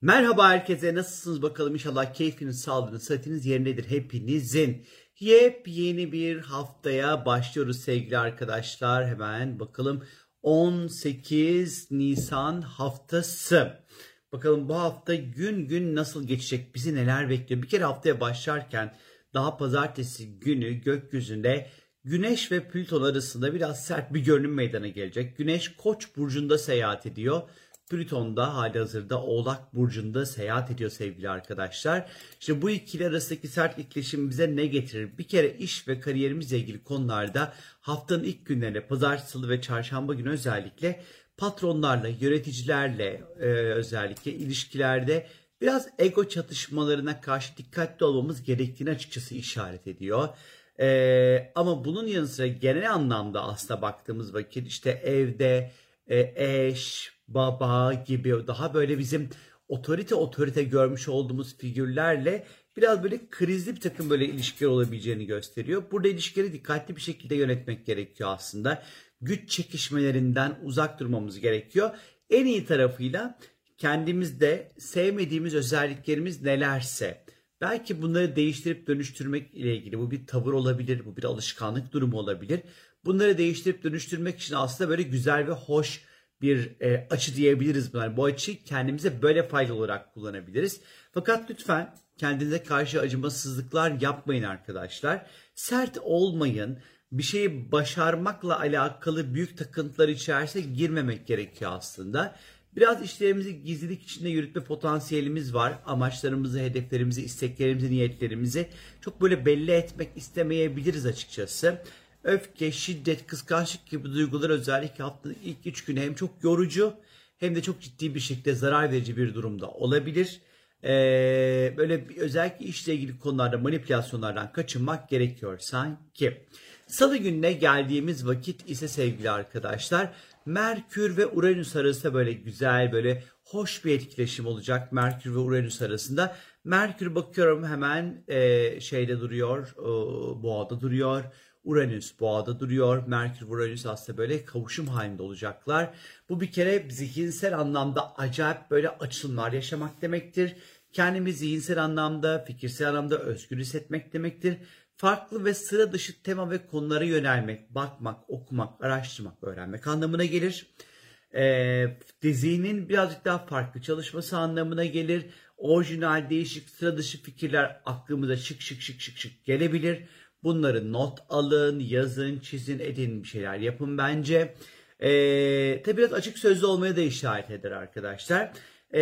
Merhaba herkese nasılsınız bakalım inşallah keyfiniz, sağlığınız, sıhhatiniz yerindedir hepinizin. Yepyeni bir haftaya başlıyoruz sevgili arkadaşlar. Hemen bakalım 18 Nisan haftası. Bakalım bu hafta gün gün nasıl geçecek, bizi neler bekliyor. Bir kere haftaya başlarken daha pazartesi günü gökyüzünde Güneş ve Plüton arasında biraz sert bir görünüm meydana gelecek. Güneş Koç burcunda seyahat ediyor. Plüton da hali hazırda Oğlak Burcu'nda seyahat ediyor sevgili arkadaşlar. İşte bu ikili arasındaki sert etkileşim bize ne getirir? Bir kere iş ve kariyerimizle ilgili konularda haftanın ilk günlerinde pazartesi, salı ve çarşamba günü özellikle patronlarla, yöneticilerle e, özellikle ilişkilerde biraz ego çatışmalarına karşı dikkatli olmamız gerektiğini açıkçası işaret ediyor. Ee, ama bunun yanı sıra genel anlamda aslında baktığımız vakit işte evde eş, baba gibi daha böyle bizim otorite otorite görmüş olduğumuz figürlerle biraz böyle krizli bir takım böyle ilişkiler olabileceğini gösteriyor. Burada ilişkileri dikkatli bir şekilde yönetmek gerekiyor aslında. Güç çekişmelerinden uzak durmamız gerekiyor. En iyi tarafıyla kendimizde sevmediğimiz özelliklerimiz nelerse belki bunları değiştirip dönüştürmek ile ilgili bu bir tavır olabilir, bu bir alışkanlık durumu olabilir. Bunları değiştirip dönüştürmek için aslında böyle güzel ve hoş bir e, açı diyebiliriz buna. Bu açıyı kendimize böyle faydalı olarak kullanabiliriz. Fakat lütfen kendinize karşı acımasızlıklar yapmayın arkadaşlar. Sert olmayın. Bir şeyi başarmakla alakalı büyük takıntılar içerisine girmemek gerekiyor aslında. Biraz işlerimizi gizlilik içinde yürütme potansiyelimiz var. Amaçlarımızı, hedeflerimizi, isteklerimizi, niyetlerimizi çok böyle belli etmek istemeyebiliriz açıkçası. Öfke, şiddet, kıskançlık gibi duygular özellikle haftanın ilk 3 günü hem çok yorucu hem de çok ciddi bir şekilde zarar verici bir durumda olabilir. Ee, böyle bir, özellikle işle ilgili konularda manipülasyonlardan kaçınmak gerekiyor sanki. Salı gününe geldiğimiz vakit ise sevgili arkadaşlar Merkür ve Uranüs arasında böyle güzel böyle hoş bir etkileşim olacak Merkür ve Uranüs arasında. Merkür bakıyorum hemen e, şeyde duruyor, e, boğada duruyor. Uranüs boğada duruyor. Merkür ve Uranüs aslında böyle kavuşum halinde olacaklar. Bu bir kere zihinsel anlamda acayip böyle açılımlar yaşamak demektir. Kendimi zihinsel anlamda, fikirsel anlamda özgür hissetmek demektir. Farklı ve sıra dışı tema ve konulara yönelmek, bakmak, okumak, araştırmak, öğrenmek anlamına gelir. Ee, zihnin birazcık daha farklı çalışması anlamına gelir. Orijinal, değişik, sıra dışı fikirler aklımıza şık şık şık şık şık gelebilir. Bunları not alın, yazın, çizin, edin bir şeyler yapın bence. Ee, tabi biraz açık sözlü olmaya da işaret eder arkadaşlar. Ee,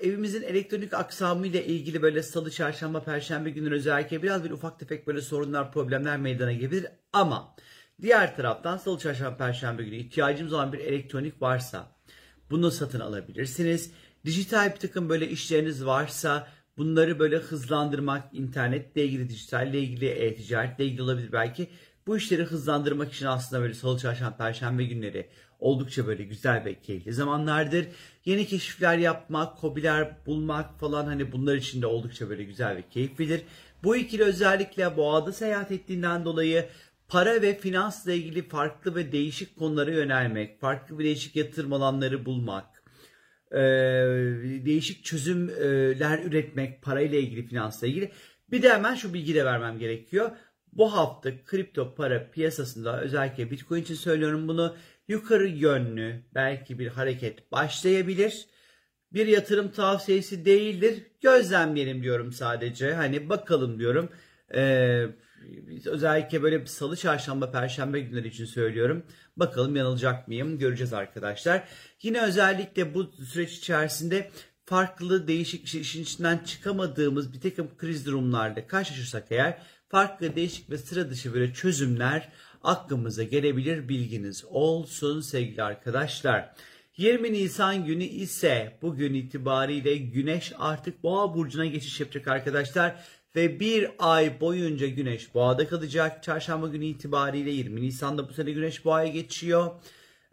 evimizin elektronik aksamı ile ilgili böyle salı, çarşamba, perşembe günleri özellikle biraz bir ufak tefek böyle sorunlar, problemler meydana gelebilir. Ama diğer taraftan salı, çarşamba, perşembe günü ihtiyacımız olan bir elektronik varsa bunu satın alabilirsiniz. Dijital bir takım böyle işleriniz varsa bunları böyle hızlandırmak, internetle ilgili, dijitalle ilgili, e-ticaretle ilgili olabilir belki. Bu işleri hızlandırmak için aslında böyle salı, çarşamba, perşembe günleri oldukça böyle güzel ve keyifli zamanlardır. Yeni keşifler yapmak, hobiler bulmak falan hani bunlar için de oldukça böyle güzel ve keyiflidir. Bu ikili özellikle boğada seyahat ettiğinden dolayı para ve finansla ilgili farklı ve değişik konulara yönelmek, farklı ve değişik yatırım alanları bulmak, değişik çözümler üretmek parayla ilgili, finansla ilgili. Bir de hemen şu bilgi de vermem gerekiyor. Bu hafta kripto para piyasasında özellikle Bitcoin için söylüyorum bunu yukarı yönlü belki bir hareket başlayabilir. Bir yatırım tavsiyesi değildir. Gözlemleyelim diyorum sadece. Hani bakalım diyorum. Ee, özellikle böyle bir salı, çarşamba, perşembe günleri için söylüyorum. Bakalım yanılacak mıyım? Göreceğiz arkadaşlar. Yine özellikle bu süreç içerisinde farklı değişik işin içinden çıkamadığımız bir takım kriz durumlarla karşılaşırsak eğer farklı değişik ve sıra dışı böyle çözümler aklımıza gelebilir bilginiz olsun sevgili arkadaşlar. 20 Nisan günü ise bugün itibariyle Güneş artık Boğa burcuna geçiş yapacak arkadaşlar ve bir ay boyunca Güneş Boğa'da kalacak. Çarşamba günü itibariyle 20 Nisan'da bu sene Güneş Boğa'ya geçiyor.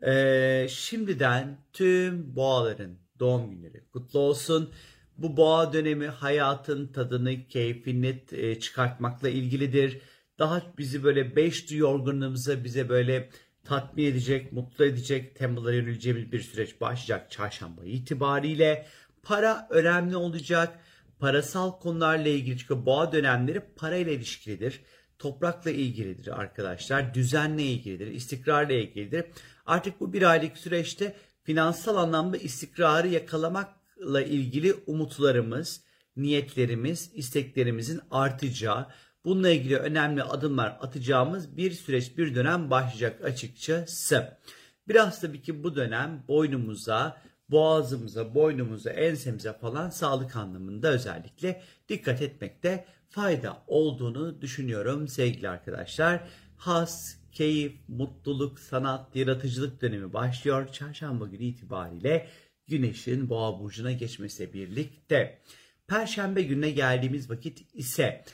Ee, şimdiden tüm boğaların doğum günleri kutlu olsun. Bu boğa dönemi hayatın tadını, keyfini e, çıkartmakla ilgilidir daha bizi böyle beş duyu organımıza bize böyle tatmin edecek, mutlu edecek temalara yöneleceğimiz bir süreç başlayacak çarşamba itibariyle. para önemli olacak. Parasal konularla ilgili çünkü boğa dönemleri parayla ilişkilidir. Toprakla ilgilidir arkadaşlar. Düzenle ilgilidir. istikrarla ilgilidir. Artık bu bir aylık süreçte finansal anlamda istikrarı yakalamakla ilgili umutlarımız, niyetlerimiz, isteklerimizin artacağı, bununla ilgili önemli adımlar atacağımız bir süreç, bir dönem başlayacak açıkçası. Biraz tabii ki bu dönem boynumuza, boğazımıza, boynumuza, ensemize falan sağlık anlamında özellikle dikkat etmekte fayda olduğunu düşünüyorum sevgili arkadaşlar. Has, keyif, mutluluk, sanat, yaratıcılık dönemi başlıyor. Çarşamba günü itibariyle Güneş'in Boğa burcuna geçmesiyle birlikte. Perşembe gününe geldiğimiz vakit ise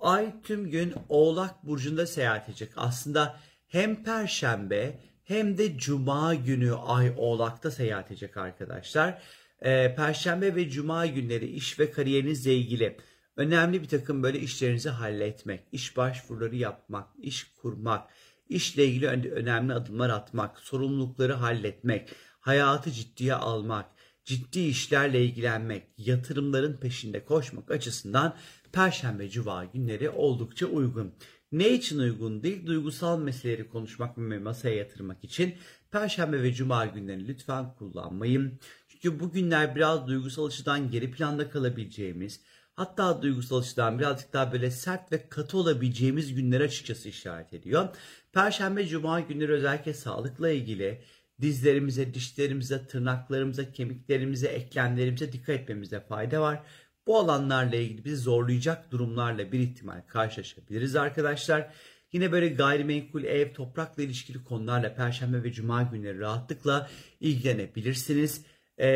Ay tüm gün Oğlak burcunda seyahat edecek. Aslında hem Perşembe hem de Cuma günü Ay Oğlak'ta seyahat edecek arkadaşlar. Ee, Perşembe ve Cuma günleri iş ve kariyerinizle ilgili önemli bir takım böyle işlerinizi halletmek, iş başvuruları yapmak, iş kurmak, işle ilgili önemli adımlar atmak, sorumlulukları halletmek, hayatı ciddiye almak, ciddi işlerle ilgilenmek, yatırımların peşinde koşmak açısından Perşembe Cuma günleri oldukça uygun. Ne için uygun değil? Duygusal meseleleri konuşmak ve masaya yatırmak için Perşembe ve Cuma günlerini lütfen kullanmayın. Çünkü bu günler biraz duygusal açıdan geri planda kalabileceğimiz, hatta duygusal açıdan birazcık daha böyle sert ve katı olabileceğimiz günler açıkçası işaret ediyor. Perşembe, Cuma günleri özellikle sağlıkla ilgili dizlerimize, dişlerimize, tırnaklarımıza, kemiklerimize, eklemlerimize dikkat etmemizde fayda var. Bu alanlarla ilgili bizi zorlayacak durumlarla bir ihtimal karşılaşabiliriz arkadaşlar. Yine böyle gayrimenkul, ev, toprakla ilişkili konularla Perşembe ve Cuma günleri rahatlıkla ilgilenebilirsiniz. E,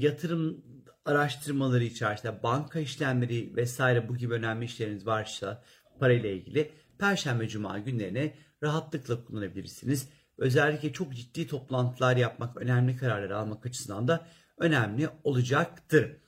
yatırım araştırmaları içerisinde banka işlemleri vesaire bu gibi önemli işleriniz varsa parayla ilgili Perşembe Cuma günlerini rahatlıkla kullanabilirsiniz. Özellikle çok ciddi toplantılar yapmak, önemli kararlar almak açısından da önemli olacaktır.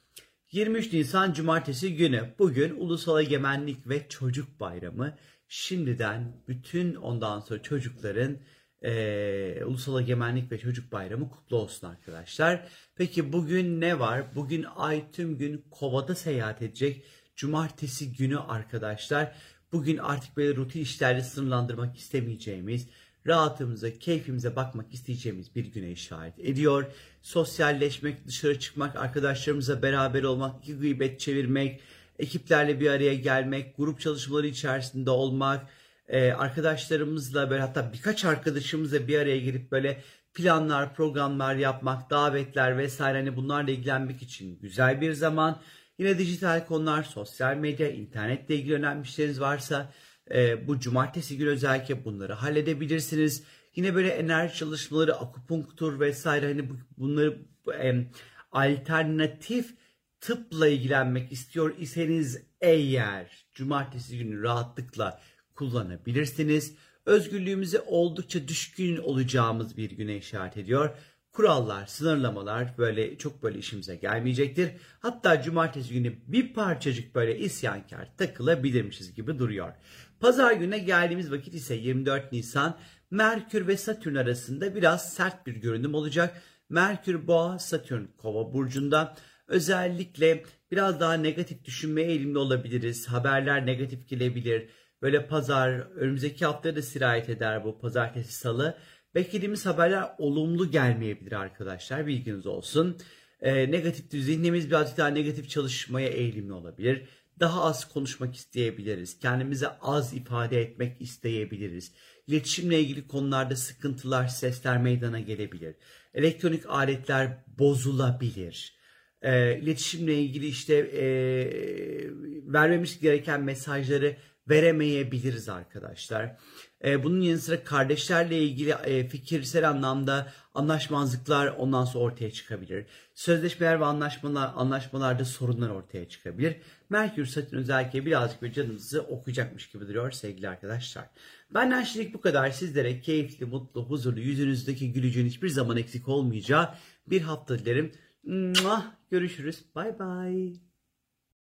23 Nisan Cumartesi günü bugün Ulusal Egemenlik ve Çocuk Bayramı. Şimdiden bütün ondan sonra çocukların e, Ulusal Egemenlik ve Çocuk Bayramı kutlu olsun arkadaşlar. Peki bugün ne var? Bugün ay tüm gün kovada seyahat edecek. Cumartesi günü arkadaşlar. Bugün artık böyle rutin işlerle sınırlandırmak istemeyeceğimiz, rahatımıza, keyfimize bakmak isteyeceğimiz bir güne işaret ediyor. Sosyalleşmek, dışarı çıkmak, arkadaşlarımızla beraber olmak, iki gıybet çevirmek, ekiplerle bir araya gelmek, grup çalışmaları içerisinde olmak, e, arkadaşlarımızla böyle hatta birkaç arkadaşımızla bir araya gelip böyle planlar, programlar yapmak, davetler vesaire hani bunlarla ilgilenmek için güzel bir zaman. Yine dijital konular, sosyal medya, internetle ilgili önemli işleriniz varsa e, bu cumartesi günü özellikle bunları halledebilirsiniz. Yine böyle enerji çalışmaları, akupunktur vesaire hani bu, bunları e, alternatif tıpla ilgilenmek istiyor iseniz eğer cumartesi günü rahatlıkla kullanabilirsiniz. Özgürlüğümüze oldukça düşkün olacağımız bir güne işaret ediyor. Kurallar, sınırlamalar böyle çok böyle işimize gelmeyecektir. Hatta cumartesi günü bir parçacık böyle isyankar takılabilirmişiz gibi duruyor. Pazar gününe geldiğimiz vakit ise 24 Nisan Merkür ve Satürn arasında biraz sert bir görünüm olacak. Merkür Boğa, Satürn Kova burcunda. Özellikle biraz daha negatif düşünmeye eğilimli olabiliriz. Haberler negatif gelebilir. Böyle pazar, önümüzdeki hafta da sirayet eder bu pazartesi salı. Beklediğimiz haberler olumlu gelmeyebilir arkadaşlar. Bilginiz olsun. Ee, negatif zihnimiz birazcık daha negatif çalışmaya eğilimli olabilir daha az konuşmak isteyebiliriz. Kendimize az ifade etmek isteyebiliriz. İletişimle ilgili konularda sıkıntılar, sesler meydana gelebilir. Elektronik aletler bozulabilir. E, iletişimle ilgili işte e, vermemiz gereken mesajları veremeyebiliriz arkadaşlar. E, bunun yanı sıra kardeşlerle ilgili e, fikirsel anlamda anlaşmazlıklar ondan sonra ortaya çıkabilir. Sözleşmeler ve anlaşmalar anlaşmalarda sorunlar ortaya çıkabilir. Merkür Satürn özellikle birazcık bir canınızı okuyacakmış gibi duruyor sevgili arkadaşlar. Benden şimdilik bu kadar. Sizlere keyifli, mutlu, huzurlu, yüzünüzdeki gülücüğün hiçbir zaman eksik olmayacağı bir hafta dilerim. Görüşürüz. Bay bay.